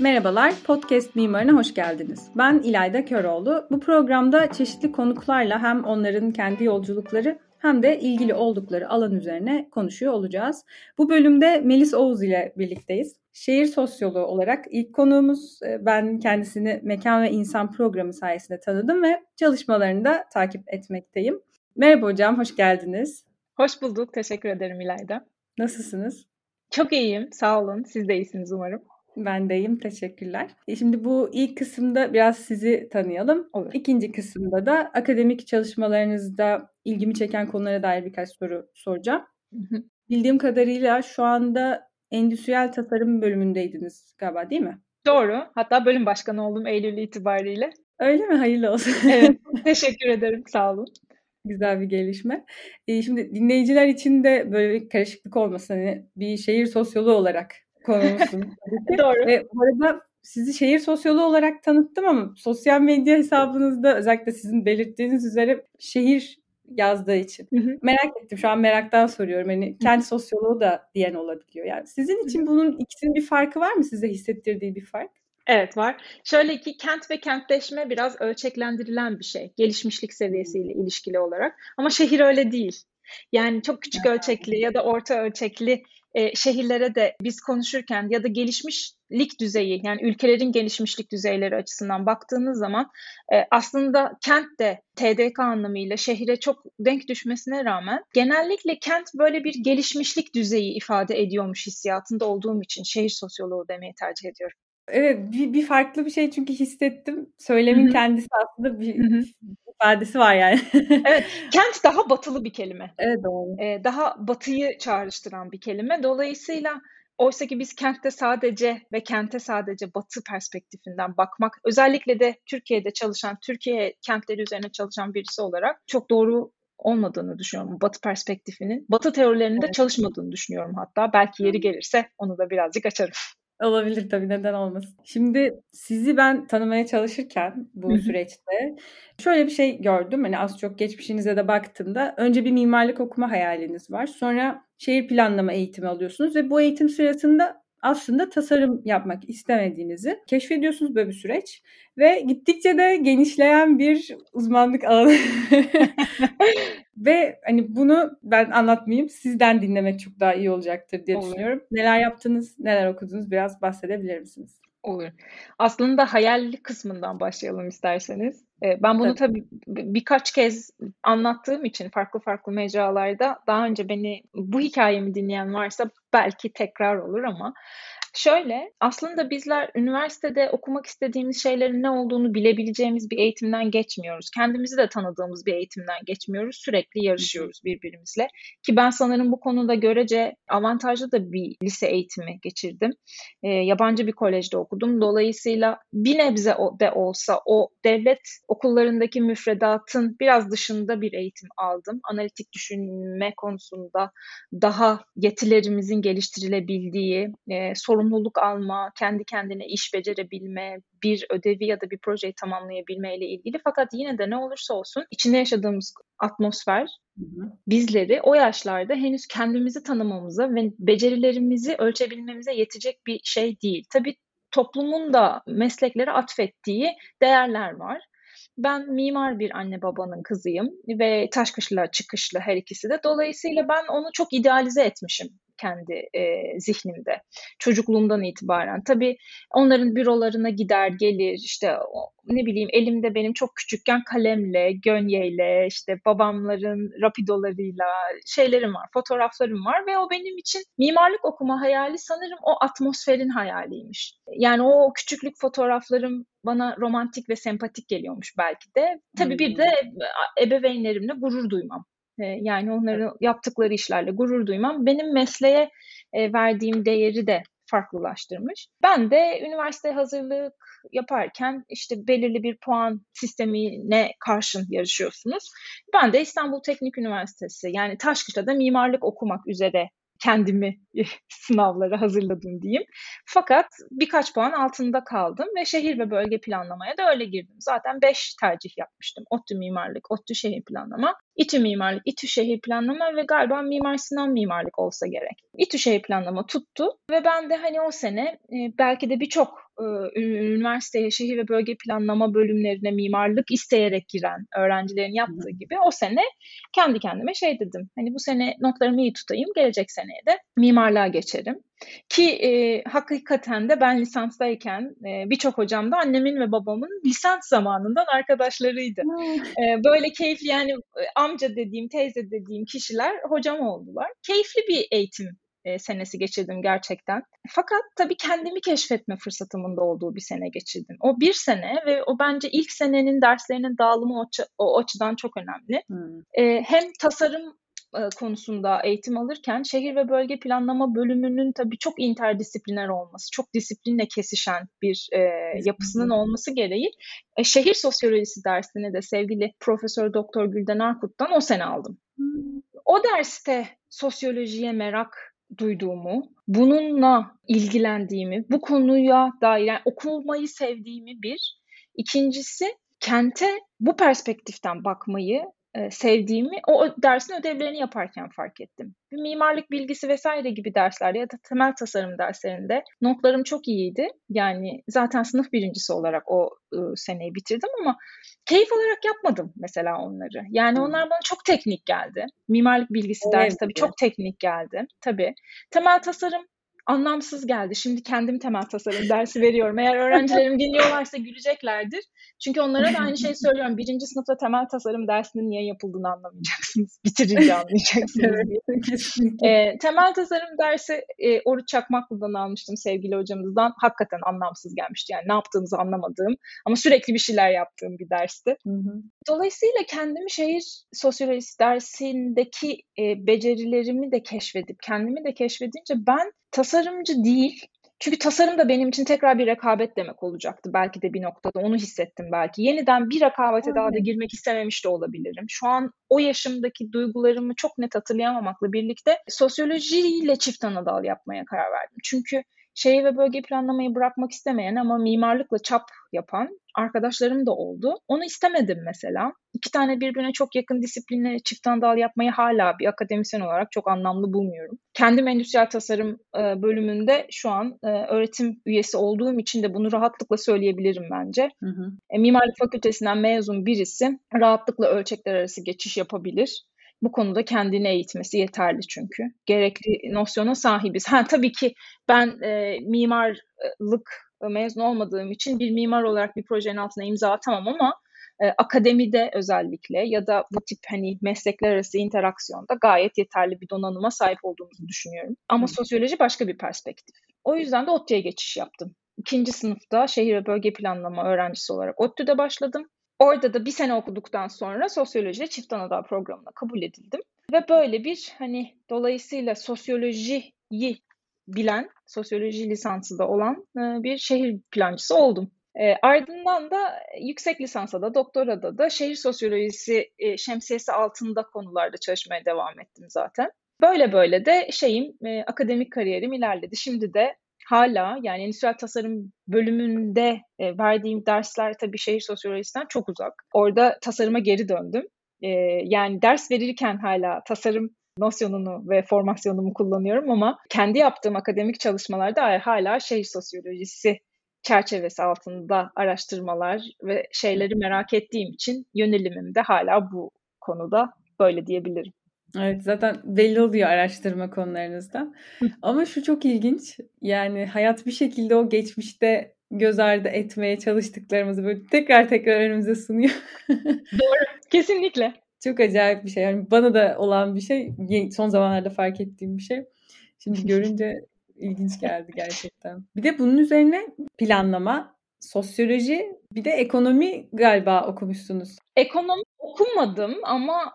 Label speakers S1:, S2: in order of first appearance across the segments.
S1: Merhabalar, Podcast Mimarına hoş geldiniz. Ben İlayda Köroğlu. Bu programda çeşitli konuklarla hem onların kendi yolculukları hem de ilgili oldukları alan üzerine konuşuyor olacağız. Bu bölümde Melis Oğuz ile birlikteyiz. Şehir sosyoloğu olarak ilk konuğumuz e, ben kendisini Mekan ve İnsan programı sayesinde tanıdım ve çalışmalarını da takip etmekteyim. Merhaba hocam, hoş geldiniz.
S2: Hoş bulduk, teşekkür ederim İlayda.
S1: Nasılsınız?
S2: Çok iyiyim, sağ olun. Siz de iyisiniz umarım.
S1: Ben deyim, teşekkürler. E, şimdi bu ilk kısımda biraz sizi tanıyalım. Olur. İkinci kısımda da akademik çalışmalarınızda ilgimi çeken konulara dair birkaç soru soracağım. Bildiğim kadarıyla şu anda endüstriyel tasarım bölümündeydiniz galiba değil mi?
S2: Doğru. Hatta bölüm başkanı oldum Eylül itibariyle.
S1: Öyle mi? Hayırlı olsun.
S2: evet. Teşekkür ederim. Sağ olun.
S1: Güzel bir gelişme. Ee, şimdi dinleyiciler için de böyle bir karışıklık olmasın. Hani bir şehir sosyoloğu olarak konumuzsun.
S2: Doğru.
S1: Ve bu arada sizi şehir sosyoloğu olarak tanıttım ama sosyal medya hesabınızda özellikle sizin belirttiğiniz üzere şehir yazdığı için. Hı hı. Merak ettim. Şu an meraktan soruyorum. Hani kent sosyoloğu da diyen olabiliyor. Yani sizin için bunun ikisinin bir farkı var mı size hissettirdiği bir fark?
S2: Evet var. Şöyle ki kent ve kentleşme biraz ölçeklendirilen bir şey. Gelişmişlik seviyesiyle ilişkili olarak. Ama şehir öyle değil. Yani çok küçük ölçekli ya da orta ölçekli e, şehirlere de biz konuşurken ya da gelişmişlik düzeyi yani ülkelerin gelişmişlik düzeyleri açısından baktığınız zaman e, aslında kent de TDK anlamıyla şehire çok denk düşmesine rağmen genellikle kent böyle bir gelişmişlik düzeyi ifade ediyormuş hissiyatında olduğum için şehir sosyoloğu demeyi tercih ediyorum.
S1: Evet bir, bir farklı bir şey çünkü hissettim. Söylemin Hı-hı. kendisi aslında bir Hı-hı. ifadesi var yani.
S2: evet kent daha batılı bir kelime.
S1: Evet doğru.
S2: Ee, daha batıyı çağrıştıran bir kelime. Dolayısıyla oysa ki biz kentte sadece ve kente sadece batı perspektifinden bakmak özellikle de Türkiye'de çalışan, Türkiye kentleri üzerine çalışan birisi olarak çok doğru olmadığını düşünüyorum Batı perspektifinin. Batı teorilerinde evet. çalışmadığını düşünüyorum hatta. Belki yeri gelirse onu da birazcık açarım.
S1: Olabilir tabii neden olmasın. Şimdi sizi ben tanımaya çalışırken bu süreçte şöyle bir şey gördüm. Hani az çok geçmişinize de baktığımda önce bir mimarlık okuma hayaliniz var. Sonra şehir planlama eğitimi alıyorsunuz ve bu eğitim sırasında aslında tasarım yapmak istemediğinizi keşfediyorsunuz böyle bir süreç ve gittikçe de genişleyen bir uzmanlık alanı ve hani bunu ben anlatmayayım sizden dinlemek çok daha iyi olacaktır diye Olur. düşünüyorum. Neler yaptınız, neler okudunuz biraz bahsedebilir misiniz?
S2: Olur. Aslında hayalli kısmından başlayalım isterseniz. Ee, ben bunu tabii, tabii birkaç kez anlattığım için farklı farklı mecralarda daha önce beni bu hikayemi dinleyen varsa belki tekrar olur ama Şöyle, aslında bizler üniversitede okumak istediğimiz şeylerin ne olduğunu bilebileceğimiz bir eğitimden geçmiyoruz. Kendimizi de tanıdığımız bir eğitimden geçmiyoruz. Sürekli yarışıyoruz birbirimizle. Ki ben sanırım bu konuda görece avantajlı da bir lise eğitimi geçirdim. E, yabancı bir kolejde okudum. Dolayısıyla bir nebze de olsa o devlet okullarındaki müfredatın biraz dışında bir eğitim aldım. Analitik düşünme konusunda daha yetilerimizin geliştirilebildiği, e, sorun sorumluluk alma, kendi kendine iş becerebilme, bir ödevi ya da bir projeyi tamamlayabilme ile ilgili. Fakat yine de ne olursa olsun içinde yaşadığımız atmosfer bizleri o yaşlarda henüz kendimizi tanımamıza ve becerilerimizi ölçebilmemize yetecek bir şey değil. Tabii toplumun da mesleklere atfettiği değerler var. Ben mimar bir anne babanın kızıyım ve Taşkışla çıkışlı her ikisi de. Dolayısıyla ben onu çok idealize etmişim kendi e, zihnimde çocukluğumdan itibaren. Tabii onların bürolarına gider gelir işte ne bileyim elimde benim çok küçükken kalemle, gönyeyle, işte babamların rapidolarıyla şeylerim var, fotoğraflarım var ve o benim için mimarlık okuma hayali sanırım o atmosferin hayaliymiş. Yani o küçüklük fotoğraflarım bana romantik ve sempatik geliyormuş belki de. Tabii bir de hmm. ebeveynlerimle gurur duymam. Yani onların yaptıkları işlerle gurur duymam. Benim mesleğe verdiğim değeri de farklılaştırmış. Ben de üniversite hazırlık yaparken işte belirli bir puan sistemine karşın yarışıyorsunuz. Ben de İstanbul Teknik Üniversitesi yani Taşkışla'da mimarlık okumak üzere kendimi sınavlara hazırladım diyeyim. Fakat birkaç puan altında kaldım ve şehir ve bölge planlamaya da öyle girdim. Zaten 5 tercih yapmıştım. ODTÜ mimarlık, ODTÜ şehir planlama, İTÜ mimarlık, İTÜ şehir planlama ve galiba Mimar Sinan mimarlık olsa gerek. İTÜ şehir planlama tuttu ve ben de hani o sene e, belki de birçok üniversiteye şehir ve bölge planlama bölümlerine mimarlık isteyerek giren öğrencilerin yaptığı gibi o sene kendi kendime şey dedim. Hani bu sene notlarımı iyi tutayım, gelecek seneye de mimarlığa geçerim. Ki e, hakikaten de ben lisanstayken e, birçok hocam da annemin ve babamın lisans zamanından arkadaşlarıydı. e, böyle keyifli yani amca dediğim, teyze dediğim kişiler hocam oldular. Keyifli bir eğitim e, senesi geçirdim gerçekten. Fakat tabii kendimi keşfetme fırsatımın da olduğu bir sene geçirdim. O bir sene ve o bence ilk senenin derslerinin dağılımı o, o açıdan çok önemli. Hmm. E, hem tasarım e, konusunda eğitim alırken şehir ve bölge planlama bölümünün tabii çok interdisipliner olması, çok disiplinle kesişen bir e, yapısının olması gereği e, şehir sosyolojisi dersini de sevgili Profesör Doktor Gülden Arkut'tan o sene aldım. Hmm. O derste sosyolojiye merak duyduğumu, bununla ilgilendiğimi, bu konuya dair yani okumayı sevdiğimi bir. İkincisi kente bu perspektiften bakmayı sevdiğimi o dersin ödevlerini yaparken fark ettim. Bir mimarlık bilgisi vesaire gibi derslerde ya da temel tasarım derslerinde notlarım çok iyiydi. Yani zaten sınıf birincisi olarak o e, seneyi bitirdim ama keyif olarak yapmadım mesela onları. Yani hmm. onlar bana çok teknik geldi. Mimarlık bilgisi evet. dersi tabii çok teknik geldi. Tabii. Temel tasarım anlamsız geldi. Şimdi kendim temel tasarım dersi veriyorum. Eğer öğrencilerim dinliyorlarsa güleceklerdir. Çünkü onlara da aynı şeyi söylüyorum. Birinci sınıfta temel tasarım dersinin niye yapıldığını anlamayacaksınız. Bitirince anlayacaksınız diye. e, temel tasarım dersi e, Oruç Çakmaklı'dan almıştım sevgili hocamızdan. Hakikaten anlamsız gelmişti. Yani ne yaptığımızı anlamadığım ama sürekli bir şeyler yaptığım bir dersti. Dolayısıyla kendimi şehir sosyolojisi dersindeki e, becerilerimi de keşfedip, kendimi de keşfedince ben tasarımcı değil, çünkü tasarım da benim için tekrar bir rekabet demek olacaktı belki de bir noktada onu hissettim belki. Yeniden bir rekabete daha da girmek istememiş de olabilirim. Şu an o yaşımdaki duygularımı çok net hatırlayamamakla birlikte sosyolojiyle çift ana dal yapmaya karar verdim. Çünkü şehir ve bölge planlamayı bırakmak istemeyen ama mimarlıkla çap yapan arkadaşlarım da oldu. Onu istemedim mesela. İki tane birbirine çok yakın disiplinle çift dal yapmayı hala bir akademisyen olarak çok anlamlı bulmuyorum. Kendim endüstriyel tasarım e, bölümünde şu an e, öğretim üyesi olduğum için de bunu rahatlıkla söyleyebilirim bence. Hı hı. E, mimarlık fakültesinden mezun birisi rahatlıkla ölçekler arası geçiş yapabilir. Bu konuda kendini eğitmesi yeterli çünkü. Gerekli nosyona sahibiz. Ha tabii ki ben e, mimarlık mezun olmadığım için bir mimar olarak bir projenin altına imza atamam ama e, akademide özellikle ya da bu tip hani meslekler arası interaksiyonda gayet yeterli bir donanıma sahip olduğumuzu düşünüyorum. Ama sosyoloji başka bir perspektif. O yüzden de ODTÜ'ye geçiş yaptım. İkinci sınıfta şehir ve bölge planlama öğrencisi olarak ODTÜ'de başladım. Orada da bir sene okuduktan sonra sosyoloji çift anadal programına kabul edildim. Ve böyle bir hani dolayısıyla sosyolojiyi bilen, sosyoloji lisansı da olan e, bir şehir plancısı oldum. E, ardından da yüksek lisansa da doktorada da şehir sosyolojisi e, şemsiyesi altında konularda çalışmaya devam ettim zaten. Böyle böyle de şeyim e, akademik kariyerim ilerledi. Şimdi de hala yani endüstriyel tasarım bölümünde e, verdiğim dersler tabii şehir sosyolojisinden çok uzak. Orada tasarıma geri döndüm. E, yani ders verirken hala tasarım nosyonunu ve formasyonumu kullanıyorum ama kendi yaptığım akademik çalışmalarda hala şehir sosyolojisi çerçevesi altında araştırmalar ve şeyleri merak ettiğim için yönelimim de hala bu konuda böyle diyebilirim.
S1: Evet zaten belli oluyor araştırma konularınızda. Ama şu çok ilginç. Yani hayat bir şekilde o geçmişte göz ardı etmeye çalıştıklarımızı böyle tekrar tekrar önümüze sunuyor.
S2: Doğru. Kesinlikle.
S1: Çok acayip bir şey. Yani bana da olan bir şey. Son zamanlarda fark ettiğim bir şey. Şimdi görünce ilginç geldi gerçekten. Bir de bunun üzerine planlama, sosyoloji, bir de ekonomi galiba okumuşsunuz.
S2: Ekonomi okumadım ama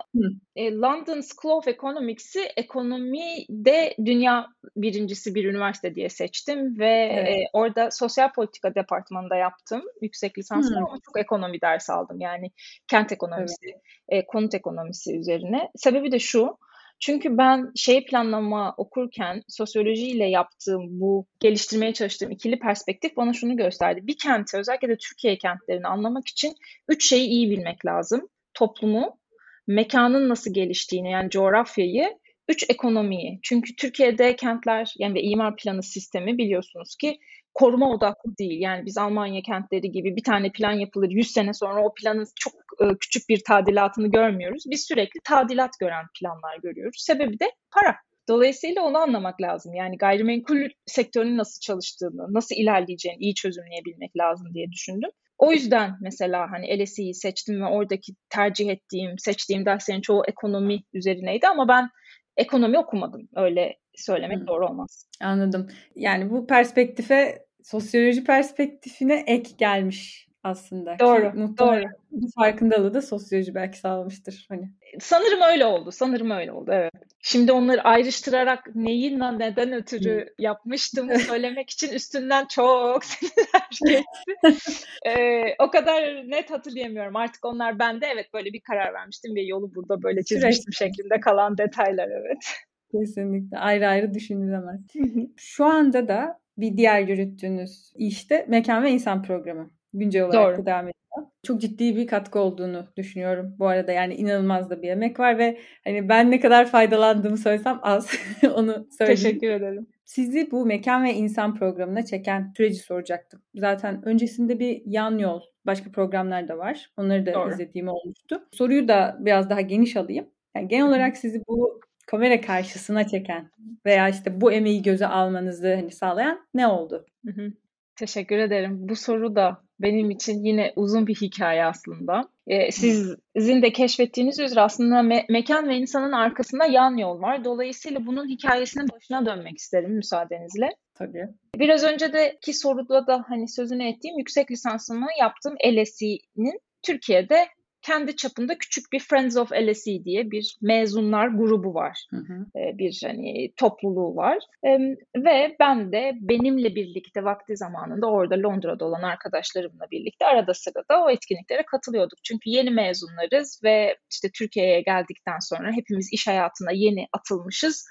S2: e, London School of Economics'i ekonomide dünya birincisi bir üniversite diye seçtim ve evet. e, orada sosyal politika departmanında yaptım yüksek lisansımı ama çok ekonomi dersi aldım. Yani kent ekonomisi, evet. e, konut ekonomisi üzerine. Sebebi de şu, çünkü ben şey planlama okurken sosyolojiyle yaptığım bu geliştirmeye çalıştığım ikili perspektif bana şunu gösterdi. Bir kenti özellikle de Türkiye kentlerini anlamak için üç şeyi iyi bilmek lazım. Toplumu, mekanın nasıl geliştiğini yani coğrafyayı, üç ekonomiyi. Çünkü Türkiye'de kentler yani ve imar planı sistemi biliyorsunuz ki koruma odaklı değil. Yani biz Almanya kentleri gibi bir tane plan yapılır 100 sene sonra o planın çok e, küçük bir tadilatını görmüyoruz. Biz sürekli tadilat gören planlar görüyoruz. Sebebi de para. Dolayısıyla onu anlamak lazım. Yani gayrimenkul sektörünün nasıl çalıştığını, nasıl ilerleyeceğini iyi çözümleyebilmek lazım diye düşündüm. O yüzden mesela hani LSE'yi seçtim ve oradaki tercih ettiğim, seçtiğim derslerin çoğu ekonomi üzerineydi ama ben ekonomi okumadım. Öyle söylemek hmm. doğru olmaz.
S1: Anladım. Yani bu perspektife sosyoloji perspektifine ek gelmiş aslında.
S2: Doğru, Ki, doğru.
S1: Bu farkındalığı da sosyoloji belki sağlamıştır. Hani.
S2: Sanırım öyle oldu, sanırım öyle oldu, evet. Şimdi onları ayrıştırarak neyin neden ötürü yapmıştım söylemek için üstünden çok seneler geçti. ee, o kadar net hatırlayamıyorum. Artık onlar bende evet böyle bir karar vermiştim ve yolu burada böyle çizmiştim şeklinde kalan detaylar evet.
S1: Kesinlikle ayrı ayrı düşünülemez. Şu anda da bir diğer yürüttüğünüz işte mekan ve insan programı güncel olarak Doğru. devam ediyor. Çok ciddi bir katkı olduğunu düşünüyorum bu arada. Yani inanılmaz da bir emek var ve hani ben ne kadar faydalandığımı söylesem az. Onu söyleyeyim.
S2: Teşekkür ederim.
S1: Sizi bu mekan ve insan programına çeken süreci soracaktım. Zaten öncesinde bir yan yol başka programlar da var. Onları da Doğru. izlediğim olmuştu. Soruyu da biraz daha geniş alayım. Yani genel olarak sizi bu kamera karşısına çeken veya işte bu emeği göze almanızı hani sağlayan ne oldu? Hı hı.
S2: Teşekkür ederim. Bu soru da benim için yine uzun bir hikaye aslında. Ee, sizin de keşfettiğiniz üzere aslında me- mekan ve insanın arkasında yan yol var. Dolayısıyla bunun hikayesinin başına dönmek isterim müsaadenizle.
S1: Tabii.
S2: Biraz önce de ki soruda da hani sözünü ettiğim yüksek lisansımı yaptığım LSE'nin Türkiye'de kendi çapında küçük bir Friends of LSE diye bir mezunlar grubu var. Hı hı. Bir hani topluluğu var. Ve ben de benimle birlikte vakti zamanında orada Londra'da olan arkadaşlarımla birlikte arada sırada o etkinliklere katılıyorduk. Çünkü yeni mezunlarız ve işte Türkiye'ye geldikten sonra hepimiz iş hayatına yeni atılmışız.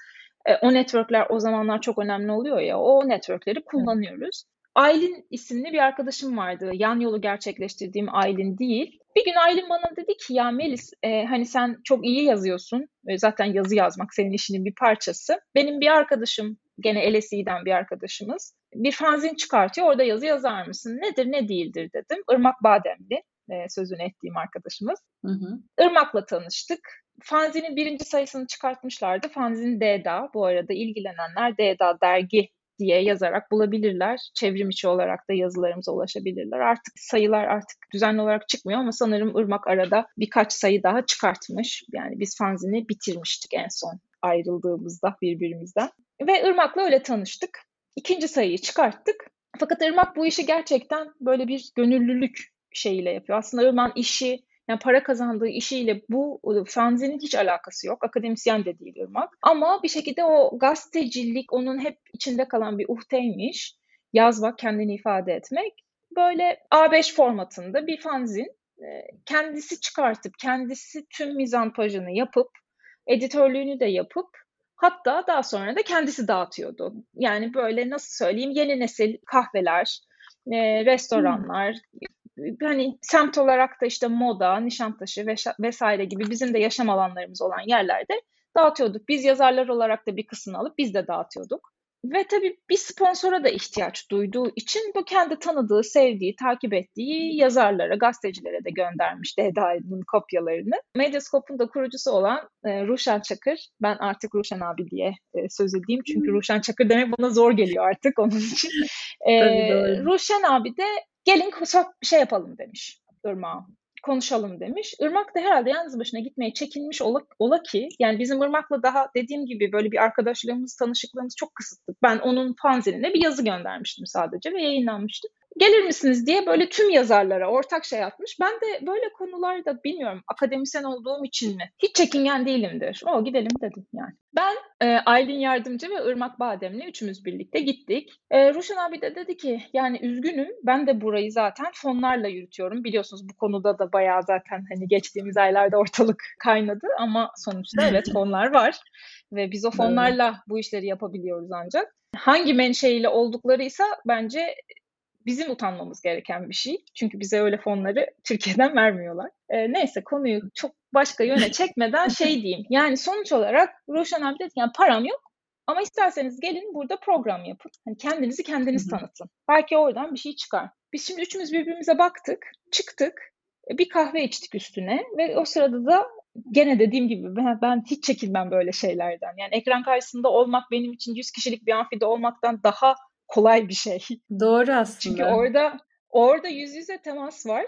S2: O networkler o zamanlar çok önemli oluyor ya. O networkleri kullanıyoruz. Aylin isimli bir arkadaşım vardı. Yan yolu gerçekleştirdiğim Aylin değil. Bir gün Aylin bana dedi ki ya Melis e, hani sen çok iyi yazıyorsun. E, zaten yazı yazmak senin işinin bir parçası. Benim bir arkadaşım gene LSE'den bir arkadaşımız bir fanzin çıkartıyor. Orada yazı yazar mısın? Nedir ne değildir dedim. Irmak Bademli e, sözünü ettiğim arkadaşımız. Hı hı. Irmak'la tanıştık. Fanzinin birinci sayısını çıkartmışlardı. Fanzin DEDA. Bu arada ilgilenenler DEDA dergi diye yazarak bulabilirler. Çevrim içi olarak da yazılarımıza ulaşabilirler. Artık sayılar artık düzenli olarak çıkmıyor ama sanırım Irmak arada birkaç sayı daha çıkartmış. Yani biz fanzini bitirmiştik en son ayrıldığımızda birbirimizden. Ve Irmak'la öyle tanıştık. İkinci sayıyı çıkarttık. Fakat Irmak bu işi gerçekten böyle bir gönüllülük şeyiyle yapıyor. Aslında Irmak'ın işi yani para kazandığı işiyle bu fanzinin hiç alakası yok. Akademisyen de değil Irmak. Ama bir şekilde o gazetecilik onun hep içinde kalan bir uhteymiş. Yazmak, kendini ifade etmek. Böyle A5 formatında bir fanzin kendisi çıkartıp, kendisi tüm mizanpajını yapıp, editörlüğünü de yapıp hatta daha sonra da kendisi dağıtıyordu. Yani böyle nasıl söyleyeyim yeni nesil kahveler, restoranlar, hani semt olarak da işte Moda, Nişantaşı vesaire gibi bizim de yaşam alanlarımız olan yerlerde dağıtıyorduk. Biz yazarlar olarak da bir kısmını alıp biz de dağıtıyorduk. Ve tabii bir sponsora da ihtiyaç duyduğu için bu kendi tanıdığı, sevdiği, takip ettiği yazarlara, gazetecilere de göndermiş Dehda'nın kopyalarını. Medyascope'un da kurucusu olan e, Ruşen Çakır, ben artık Ruşen abi diye e, söz edeyim. Çünkü Ruşen Çakır demek bana zor geliyor artık onun için. E, Ruşen abi de gelin şey yapalım demiş. Irmak'a konuşalım demiş. Irmak da herhalde yalnız başına gitmeye çekinmiş ola, ola ki yani bizim Irmak'la daha dediğim gibi böyle bir arkadaşlığımız, tanışıklığımız çok kısıtlı. Ben onun fanzinine bir yazı göndermiştim sadece ve yayınlanmıştı gelir misiniz diye böyle tüm yazarlara ortak şey atmış. Ben de böyle konularda bilmiyorum akademisyen olduğum için mi hiç çekingen değilimdir. O gidelim dedim yani. Ben e, Aylin Yardımcı ve Irmak Badem'le üçümüz birlikte gittik. E, Ruşen abi de dedi ki yani üzgünüm ben de burayı zaten fonlarla yürütüyorum. Biliyorsunuz bu konuda da bayağı zaten hani geçtiğimiz aylarda ortalık kaynadı ama sonuçta evet fonlar var ve biz o fonlarla bu işleri yapabiliyoruz ancak. Hangi menşeiyle olduklarıysa bence bizim utanmamız gereken bir şey. Çünkü bize öyle fonları Türkiye'den vermiyorlar. E, neyse konuyu çok başka yöne çekmeden şey diyeyim. Yani sonuç olarak Ruşen abi dedi yani param yok Ama isterseniz gelin burada program yapın. Hani kendinizi kendiniz tanıtın. Belki oradan bir şey çıkar. Biz şimdi üçümüz birbirimize baktık, çıktık. E, bir kahve içtik üstüne ve o sırada da gene dediğim gibi ben, ben hiç çekinmem böyle şeylerden. Yani ekran karşısında olmak benim için 100 kişilik bir amfide olmaktan daha kolay bir şey.
S1: Doğru aslında.
S2: Çünkü orada orada yüz yüze temas var.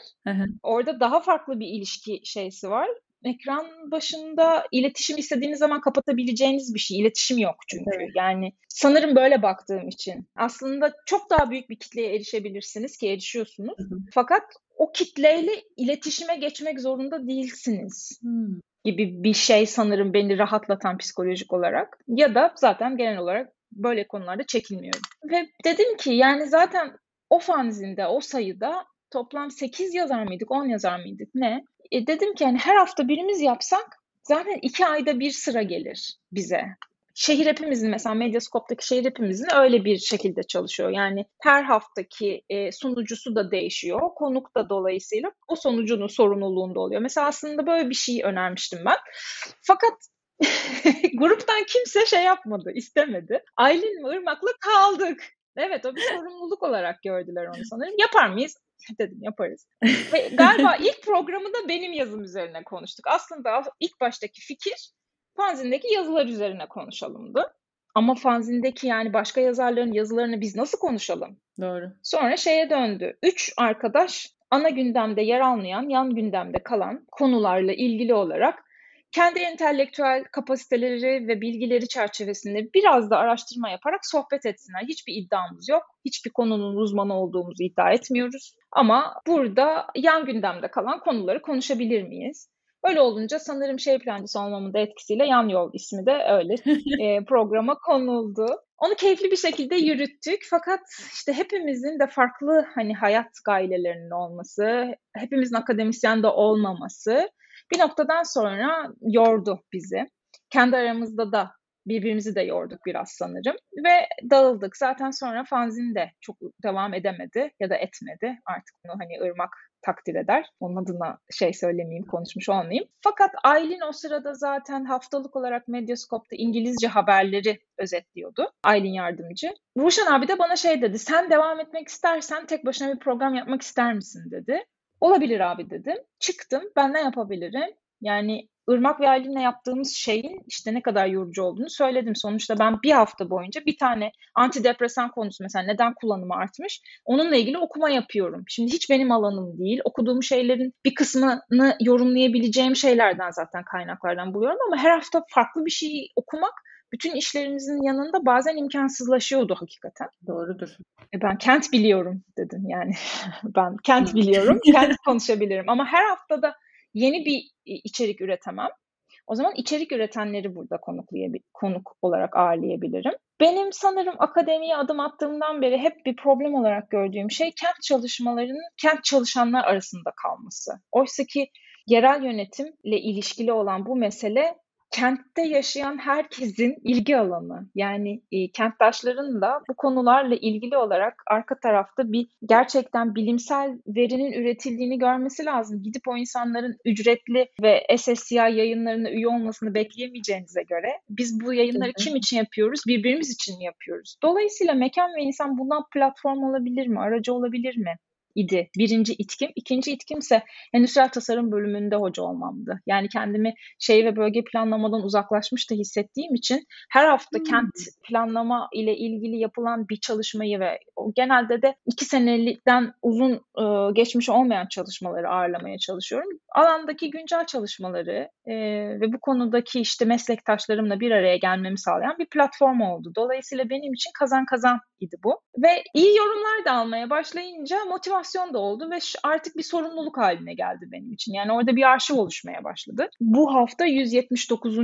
S2: Orada daha farklı bir ilişki şeysi var. Ekran başında iletişim istediğiniz zaman kapatabileceğiniz bir şey. İletişim yok çünkü. Evet. Yani sanırım böyle baktığım için. Aslında çok daha büyük bir kitleye erişebilirsiniz ki erişiyorsunuz. Hı hı. Fakat o kitleyle iletişime geçmek zorunda değilsiniz. Hmm. gibi bir şey sanırım beni rahatlatan psikolojik olarak. Ya da zaten genel olarak böyle konularda çekinmiyorum. Ve dedim ki yani zaten o fanzinde, o sayıda toplam 8 yazar mıydık, 10 yazar mıydık ne? E dedim ki yani her hafta birimiz yapsak zaten 2 ayda bir sıra gelir bize şehir hepimizin mesela Medyascope'daki şehir hepimizin öyle bir şekilde çalışıyor. Yani her haftaki e, sunucusu da değişiyor. Konuk da dolayısıyla o sonucunun sorumluluğunda oluyor. Mesela aslında böyle bir şey önermiştim ben. Fakat gruptan kimse şey yapmadı, istemedi. Aylin ve Irmak'la kaldık. Evet o bir sorumluluk olarak gördüler onu sanırım. Yapar mıyız? dedim yaparız. Ve galiba ilk programı da benim yazım üzerine konuştuk. Aslında ilk baştaki fikir fanzindeki yazılar üzerine konuşalımdı. Ama fanzindeki yani başka yazarların yazılarını biz nasıl konuşalım?
S1: Doğru.
S2: Sonra şeye döndü. Üç arkadaş ana gündemde yer almayan, yan gündemde kalan konularla ilgili olarak kendi entelektüel kapasiteleri ve bilgileri çerçevesinde biraz da araştırma yaparak sohbet etsinler. Hiçbir iddiamız yok. Hiçbir konunun uzmanı olduğumuzu iddia etmiyoruz. Ama burada yan gündemde kalan konuları konuşabilir miyiz? Öyle olunca sanırım şey plancısı olmamın da etkisiyle Yan Yol ismi de öyle e, programa konuldu. Onu keyifli bir şekilde yürüttük fakat işte hepimizin de farklı hani hayat gayelerinin olması, hepimizin akademisyen de olmaması bir noktadan sonra yordu bizi. Kendi aramızda da birbirimizi de yorduk biraz sanırım ve dağıldık. Zaten sonra fanzin de çok devam edemedi ya da etmedi. Artık bunu hani ırmak takdir eder. Onun adına şey söylemeyeyim, konuşmuş olmayayım. Fakat Aylin o sırada zaten haftalık olarak Medyascope'da İngilizce haberleri özetliyordu. Aylin yardımcı. Ruşen abi de bana şey dedi. Sen devam etmek istersen tek başına bir program yapmak ister misin dedi. Olabilir abi dedim. Çıktım. Ben ne yapabilirim? Yani Irmak ve Aylin'le yaptığımız şeyin işte ne kadar yorucu olduğunu söyledim. Sonuçta ben bir hafta boyunca bir tane antidepresan konusu mesela neden kullanımı artmış onunla ilgili okuma yapıyorum. Şimdi hiç benim alanım değil. Okuduğum şeylerin bir kısmını yorumlayabileceğim şeylerden zaten kaynaklardan buluyorum ama her hafta farklı bir şey okumak bütün işlerimizin yanında bazen imkansızlaşıyordu hakikaten.
S1: Doğrudur.
S2: E ben kent biliyorum dedim yani. ben kent biliyorum, kent konuşabilirim ama her haftada yeni bir içerik üretemem. O zaman içerik üretenleri burada konuk olarak ağırlayabilirim. Benim sanırım akademiye adım attığımdan beri hep bir problem olarak gördüğüm şey kent çalışmalarının kent çalışanlar arasında kalması. Oysa ki yerel yönetimle ilişkili olan bu mesele kentte yaşayan herkesin ilgi alanı. Yani e, kentdaşların da bu konularla ilgili olarak arka tarafta bir gerçekten bilimsel verinin üretildiğini görmesi lazım. Gidip o insanların ücretli ve SSCI yayınlarına üye olmasını bekleyemeyeceğinize göre biz bu yayınları kim için yapıyoruz? Birbirimiz için mi yapıyoruz? Dolayısıyla mekan ve insan bundan platform olabilir mi? Aracı olabilir mi? İdi birinci itkim. İkinci itkimse endüstriyel tasarım bölümünde hoca olmamdı. Yani kendimi şey ve bölge planlamadan uzaklaşmış da hissettiğim için her hafta hmm. kent planlama ile ilgili yapılan bir çalışmayı ve genelde de iki senelikten uzun e, geçmiş olmayan çalışmaları ağırlamaya çalışıyorum. Alandaki güncel çalışmaları e, ve bu konudaki işte meslektaşlarımla bir araya gelmemi sağlayan bir platform oldu. Dolayısıyla benim için kazan kazan idi bu. Ve iyi yorumlar da almaya başlayınca motivasyon da oldu ve artık bir sorumluluk haline geldi benim için. Yani orada bir arşiv oluşmaya başladı. Bu hafta 179.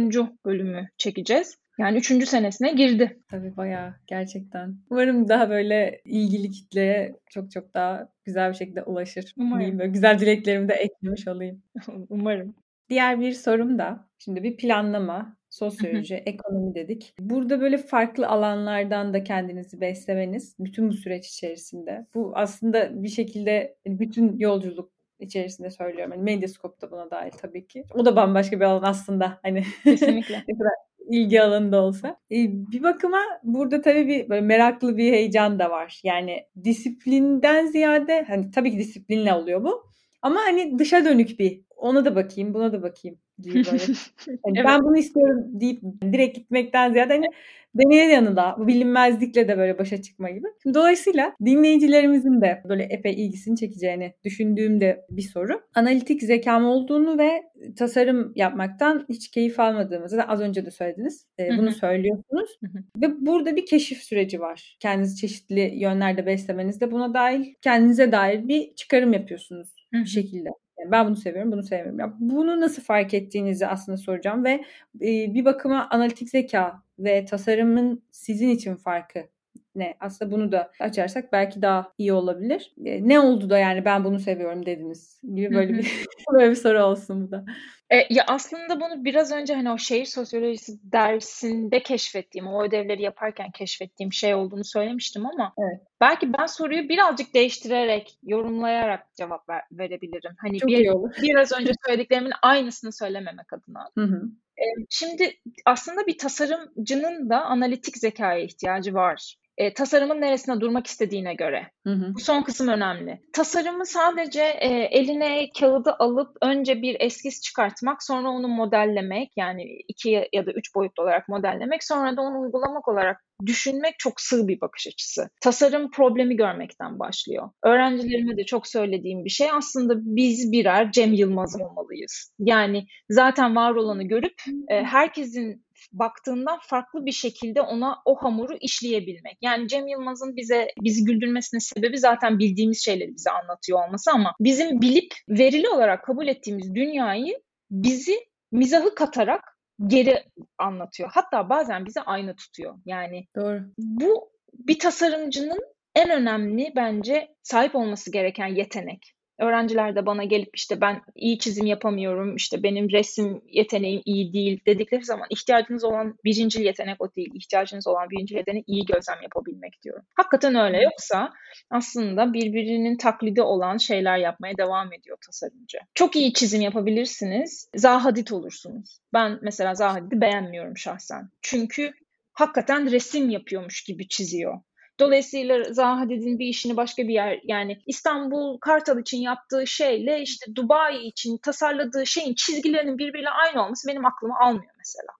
S2: bölümü çekeceğiz. Yani üçüncü senesine girdi.
S1: Tabii bayağı gerçekten. Umarım daha böyle ilgili kitleye çok çok daha güzel bir şekilde ulaşır. Umarım. Diyeyim, böyle güzel dileklerimi de eklemiş olayım.
S2: Umarım.
S1: Diğer bir sorum da şimdi bir planlama, sosyoloji, ekonomi dedik. Burada böyle farklı alanlardan da kendinizi beslemeniz bütün bu süreç içerisinde. Bu aslında bir şekilde bütün yolculuk içerisinde söylüyorum. Hani Medyascope da buna dahil tabii ki. O da bambaşka bir alan aslında. Hani
S2: Kesinlikle.
S1: ne kadar ilgi alanında olsa. E, bir bakıma burada tabii bir böyle meraklı bir heyecan da var. Yani disiplinden ziyade hani tabii ki disiplinle oluyor bu. Ama hani dışa dönük bir ona da bakayım, buna da bakayım böyle. Yani evet. Ben bunu istiyorum deyip direkt gitmekten ziyade hani deneye yanında bu bilinmezlikle de böyle başa çıkma gibi. Şimdi dolayısıyla dinleyicilerimizin de böyle epey ilgisini çekeceğini düşündüğüm de bir soru. Analitik zekam olduğunu ve tasarım yapmaktan hiç keyif almadığımızı da az önce de söylediniz. E, bunu söylüyorsunuz. Ve burada bir keşif süreci var. Kendinizi çeşitli yönlerde beslemenizde buna dahil kendinize dair bir çıkarım yapıyorsunuz bir şekilde. Ben bunu seviyorum, bunu sevmiyorum. Yani bunu nasıl fark ettiğinizi aslında soracağım ve bir bakıma analitik zeka ve tasarımın sizin için farkı ne? Aslında bunu da açarsak belki daha iyi olabilir. E, ne oldu da yani ben bunu seviyorum dediniz gibi böyle bir böyle bir soru olsun bu da.
S2: E, ya aslında bunu biraz önce hani o şehir sosyolojisi dersinde keşfettiğim, o ödevleri yaparken keşfettiğim şey olduğunu söylemiştim ama evet. belki ben soruyu birazcık değiştirerek, yorumlayarak cevap ver, verebilirim. Hani Çok bir, biraz önce söylediklerimin aynısını söylememek adına. Hı hı. Şimdi aslında bir tasarımcının da analitik zekaya ihtiyacı var e, tasarımın neresine durmak istediğine göre. Hı hı. Bu son kısım önemli. Tasarımı sadece e, eline kağıdı alıp önce bir eskiz çıkartmak, sonra onu modellemek yani iki ya da üç boyutlu olarak modellemek, sonra da onu uygulamak olarak düşünmek çok sığ bir bakış açısı. Tasarım problemi görmekten başlıyor. Öğrencilerime de çok söylediğim bir şey aslında biz birer Cem Yılmaz olmalıyız. Yani zaten var olanı görüp e, herkesin baktığından farklı bir şekilde ona o hamuru işleyebilmek. Yani Cem Yılmaz'ın bize bizi güldürmesinin sebebi zaten bildiğimiz şeyleri bize anlatıyor olması ama bizim bilip verili olarak kabul ettiğimiz dünyayı bizi mizahı katarak geri anlatıyor. Hatta bazen bize aynı tutuyor. Yani Doğru. bu bir tasarımcının en önemli bence sahip olması gereken yetenek. Öğrenciler de bana gelip işte ben iyi çizim yapamıyorum, işte benim resim yeteneğim iyi değil dedikleri zaman ihtiyacınız olan birinci yetenek o değil. İhtiyacınız olan birinci yetenek iyi gözlem yapabilmek diyorum. Hakikaten öyle. Yoksa aslında birbirinin taklidi olan şeyler yapmaya devam ediyor tasarımcı. Çok iyi çizim yapabilirsiniz, zahadit olursunuz. Ben mesela zahaditi beğenmiyorum şahsen. Çünkü hakikaten resim yapıyormuş gibi çiziyor. Dolayısıyla Zaha Hadid'in bir işini başka bir yer yani İstanbul Kartal için yaptığı şeyle işte Dubai için tasarladığı şeyin çizgilerinin birbiriyle aynı olması benim aklıma almıyor mesela.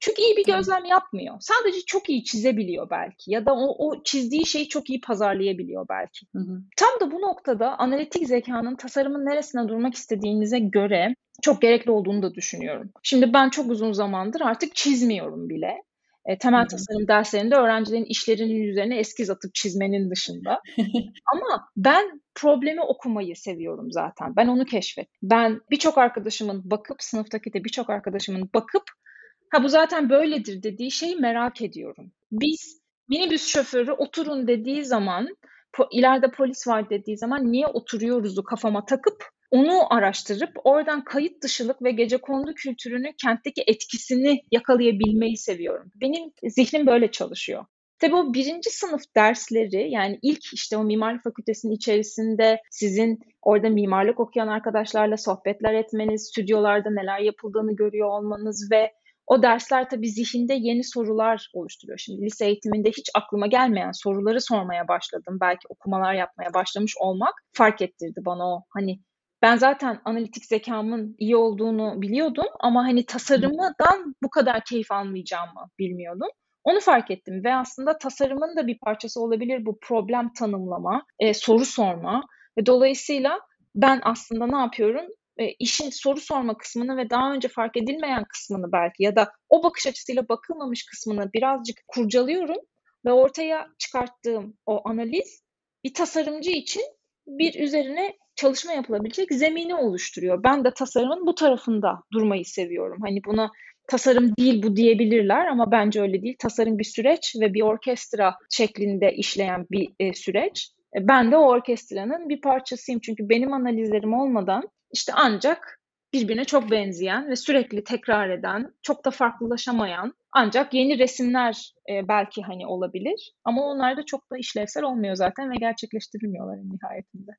S2: Çünkü iyi bir gözlem yapmıyor. Sadece çok iyi çizebiliyor belki ya da o, o çizdiği şeyi çok iyi pazarlayabiliyor belki. Hı hı. Tam da bu noktada analitik zekanın tasarımın neresine durmak istediğinize göre çok gerekli olduğunu da düşünüyorum. Şimdi ben çok uzun zamandır artık çizmiyorum bile. E, temel Hı-hı. tasarım derslerinde öğrencilerin işlerinin üzerine eskiz atıp çizmenin dışında. Ama ben problemi okumayı seviyorum zaten. Ben onu keşfet. Ben birçok arkadaşımın bakıp sınıftaki de birçok arkadaşımın bakıp ha bu zaten böyledir dediği şeyi merak ediyorum. Biz minibüs şoförü oturun dediği zaman po- ileride polis var dediği zaman niye oturuyoruzu kafama takıp onu araştırıp oradan kayıt dışılık ve gece kondu kültürünün kentteki etkisini yakalayabilmeyi seviyorum. Benim zihnim böyle çalışıyor. Tabii o birinci sınıf dersleri yani ilk işte o mimarlık fakültesinin içerisinde sizin orada mimarlık okuyan arkadaşlarla sohbetler etmeniz, stüdyolarda neler yapıldığını görüyor olmanız ve o dersler tabii zihinde yeni sorular oluşturuyor. Şimdi lise eğitiminde hiç aklıma gelmeyen soruları sormaya başladım. Belki okumalar yapmaya başlamış olmak fark ettirdi bana o hani ben zaten analitik zekamın iyi olduğunu biliyordum ama hani tasarımdan bu kadar keyif almayacağımı bilmiyordum. Onu fark ettim ve aslında tasarımın da bir parçası olabilir bu problem tanımlama, e, soru sorma ve dolayısıyla ben aslında ne yapıyorum? E, işin soru sorma kısmını ve daha önce fark edilmeyen kısmını belki ya da o bakış açısıyla bakılmamış kısmını birazcık kurcalıyorum ve ortaya çıkarttığım o analiz bir tasarımcı için bir üzerine çalışma yapılabilecek zemini oluşturuyor. Ben de tasarımın bu tarafında durmayı seviyorum. Hani buna tasarım değil bu diyebilirler ama bence öyle değil. Tasarım bir süreç ve bir orkestra şeklinde işleyen bir e, süreç. E, ben de o orkestranın bir parçasıyım çünkü benim analizlerim olmadan işte ancak birbirine çok benzeyen ve sürekli tekrar eden, çok da farklılaşamayan ancak yeni resimler e, belki hani olabilir ama onlar da çok da işlevsel olmuyor zaten ve gerçekleştirilmiyorlar en nihayetinde.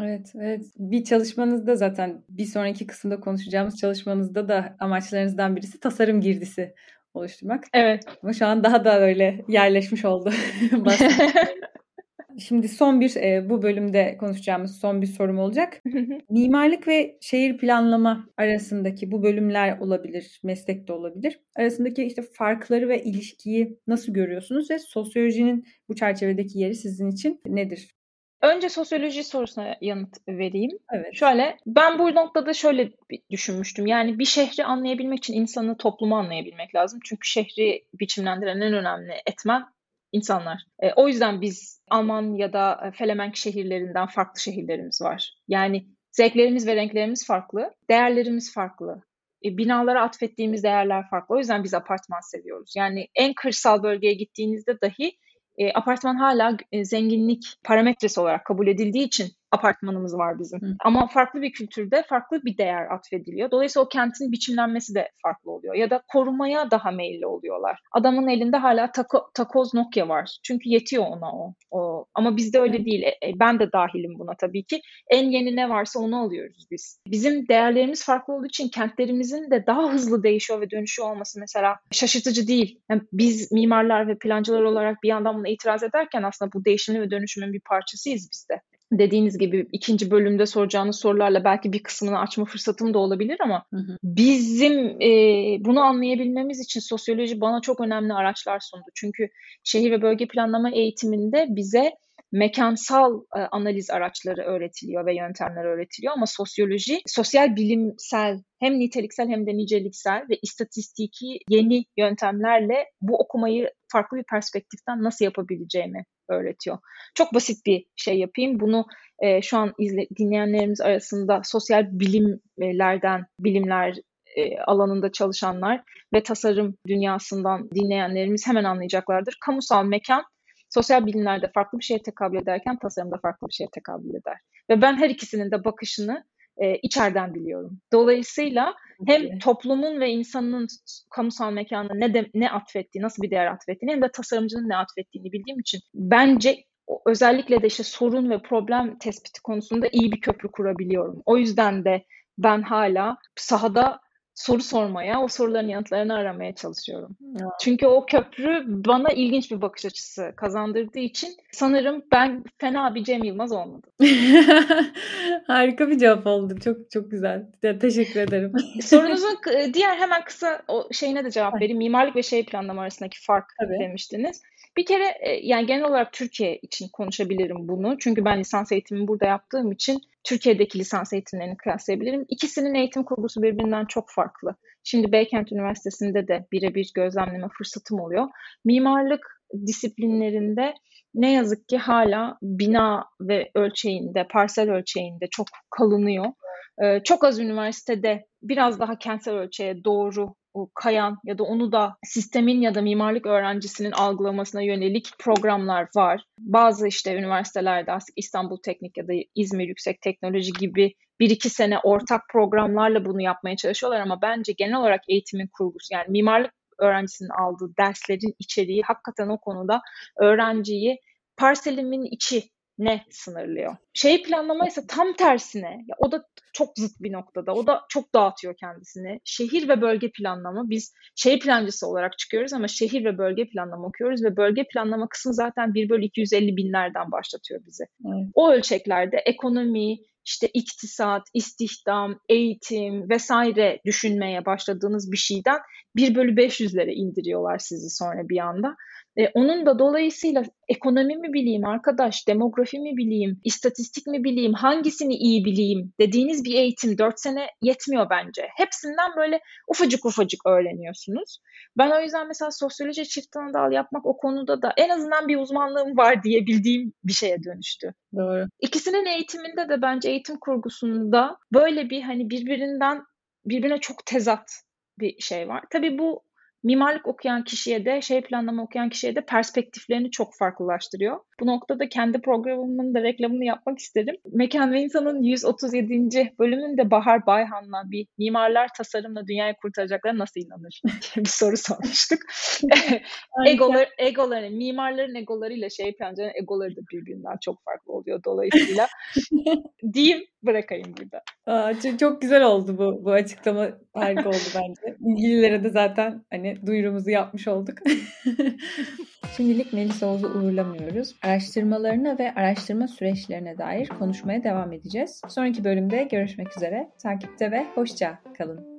S1: Evet, evet. Bir çalışmanızda zaten bir sonraki kısımda konuşacağımız çalışmanızda da amaçlarınızdan birisi tasarım girdisi oluşturmak.
S2: Evet.
S1: Ama şu an daha da öyle yerleşmiş oldu. Şimdi son bir e, bu bölümde konuşacağımız son bir sorum olacak. Mimarlık ve şehir planlama arasındaki bu bölümler olabilir, meslek de olabilir. Arasındaki işte farkları ve ilişkiyi nasıl görüyorsunuz ve sosyolojinin bu çerçevedeki yeri sizin için nedir?
S2: Önce sosyoloji sorusuna yanıt vereyim.
S1: Evet.
S2: Şöyle, ben bu noktada şöyle düşünmüştüm. Yani bir şehri anlayabilmek için insanı, toplumu anlayabilmek lazım. Çünkü şehri biçimlendiren en önemli etmen insanlar. E, o yüzden biz Alman ya da e, Felemenk şehirlerinden farklı şehirlerimiz var. Yani zevklerimiz ve renklerimiz farklı, değerlerimiz farklı. E, binalara atfettiğimiz değerler farklı. O yüzden biz apartman seviyoruz. Yani en kırsal bölgeye gittiğinizde dahi e, apartman hala e, zenginlik parametresi olarak kabul edildiği için apartmanımız var bizim. Hı. Ama farklı bir kültürde farklı bir değer atfediliyor. Dolayısıyla o kentin biçimlenmesi de farklı oluyor. Ya da korumaya daha meyilli oluyorlar. Adamın elinde hala tako, takoz Nokia var. Çünkü yetiyor ona o. o. Ama bizde öyle değil. E, e, ben de dahilim buna tabii ki. En yeni ne varsa onu alıyoruz biz. Bizim değerlerimiz farklı olduğu için kentlerimizin de daha hızlı değişiyor ve dönüşüyor olması mesela şaşırtıcı değil. Yani biz mimarlar ve plancılar olarak bir yandan buna itiraz ederken aslında bu değişimin ve dönüşümün bir parçasıyız biz de dediğiniz gibi ikinci bölümde soracağınız sorularla belki bir kısmını açma fırsatım da olabilir ama hı hı. bizim e, bunu anlayabilmemiz için sosyoloji bana çok önemli araçlar sundu. Çünkü şehir ve bölge planlama eğitiminde bize mekansal e, analiz araçları öğretiliyor ve yöntemler öğretiliyor ama sosyoloji sosyal bilimsel hem niteliksel hem de niceliksel ve istatistiki yeni yöntemlerle bu okumayı farklı bir perspektiften nasıl yapabileceğimi öğretiyor. Çok basit bir şey yapayım. Bunu e, şu an izle, dinleyenlerimiz arasında sosyal bilimlerden, bilimler e, alanında çalışanlar ve tasarım dünyasından dinleyenlerimiz hemen anlayacaklardır. Kamusal mekan sosyal bilimlerde farklı bir şeye tekabül ederken tasarımda farklı bir şeye tekabül eder. Ve ben her ikisinin de bakışını e, içeriden biliyorum. Dolayısıyla hem toplumun ve insanın kamusal mekanına ne de, ne atfettiği, nasıl bir değer atfettiğini hem de tasarımcının ne atfettiğini bildiğim için bence özellikle de işte sorun ve problem tespiti konusunda iyi bir köprü kurabiliyorum. O yüzden de ben hala sahada soru sormaya, o soruların yanıtlarını aramaya çalışıyorum. Ya. Çünkü o köprü bana ilginç bir bakış açısı kazandırdığı için sanırım ben fena bir Cem Yılmaz olmadım.
S1: Harika bir cevap oldu. Çok çok güzel. Teşekkür ederim.
S2: Sorunuzun diğer hemen kısa o şeyine de cevap vereyim. Mimarlık ve şehir planlama arasındaki fark Tabii. demiştiniz. Bir kere e, yani genel olarak Türkiye için konuşabilirim bunu. Çünkü ben lisans eğitimimi burada yaptığım için Türkiye'deki lisans eğitimlerini kıyaslayabilirim. İkisinin eğitim kurgusu birbirinden çok farklı. Şimdi Beykent Üniversitesi'nde de birebir gözlemleme fırsatım oluyor. Mimarlık disiplinlerinde ne yazık ki hala bina ve ölçeğinde, parsel ölçeğinde çok kalınıyor. Ee, çok az üniversitede biraz daha kentsel ölçeğe doğru kayan ya da onu da sistemin ya da mimarlık öğrencisinin algılamasına yönelik programlar var. Bazı işte üniversitelerde İstanbul Teknik ya da İzmir Yüksek Teknoloji gibi bir iki sene ortak programlarla bunu yapmaya çalışıyorlar ama bence genel olarak eğitimin kurgusu yani mimarlık öğrencisinin aldığı derslerin içeriği hakikaten o konuda öğrenciyi parselimin içi ne sınırlıyor. Şey planlama ise tam tersine. Ya o da çok zıt bir noktada. O da çok dağıtıyor kendisini. Şehir ve bölge planlama. Biz şehir plancısı olarak çıkıyoruz ama şehir ve bölge planlama okuyoruz ve bölge planlama kısmı zaten 1 bölü 250 binlerden başlatıyor bizi. Evet. O ölçeklerde ekonomi, işte iktisat, istihdam, eğitim vesaire düşünmeye başladığınız bir şeyden 1 bölü 500'lere indiriyorlar sizi sonra bir anda. E, onun da dolayısıyla ekonomi mi bileyim arkadaş, demografi mi bileyim, istatistik mi bileyim, hangisini iyi bileyim dediğiniz bir eğitim 4 sene yetmiyor bence. Hepsinden böyle ufacık ufacık öğreniyorsunuz. Ben o yüzden mesela sosyoloji çift ana dal yapmak o konuda da en azından bir uzmanlığım var diyebildiğim bir şeye dönüştü.
S1: Doğru.
S2: İkisinin eğitiminde de bence eğitim kurgusunda böyle bir hani birbirinden birbirine çok tezat bir şey var. Tabii bu mimarlık okuyan kişiye de şey planlama okuyan kişiye de perspektiflerini çok farklılaştırıyor. Bu noktada kendi programımın da reklamını yapmak isterim. Mekan ve İnsan'ın 137. bölümünde Bahar Bayhan'la bir mimarlar tasarımla dünyayı kurtaracaklar nasıl inanır bir soru sormuştuk. Egolar, egoları, mimarların egolarıyla şey plancıların egoları da birbirinden çok farklı oluyor dolayısıyla. diyeyim bırakayım burada.
S1: Aa, çok, çok güzel oldu bu bu açıklama. Harika oldu bence. İlgililere de zaten hani duyurumuzu yapmış olduk. Şimdilik Melis Oğuz'u uğurlamıyoruz. Araştırmalarına ve araştırma süreçlerine dair konuşmaya devam edeceğiz. Sonraki bölümde görüşmek üzere. Takipte ve hoşça kalın.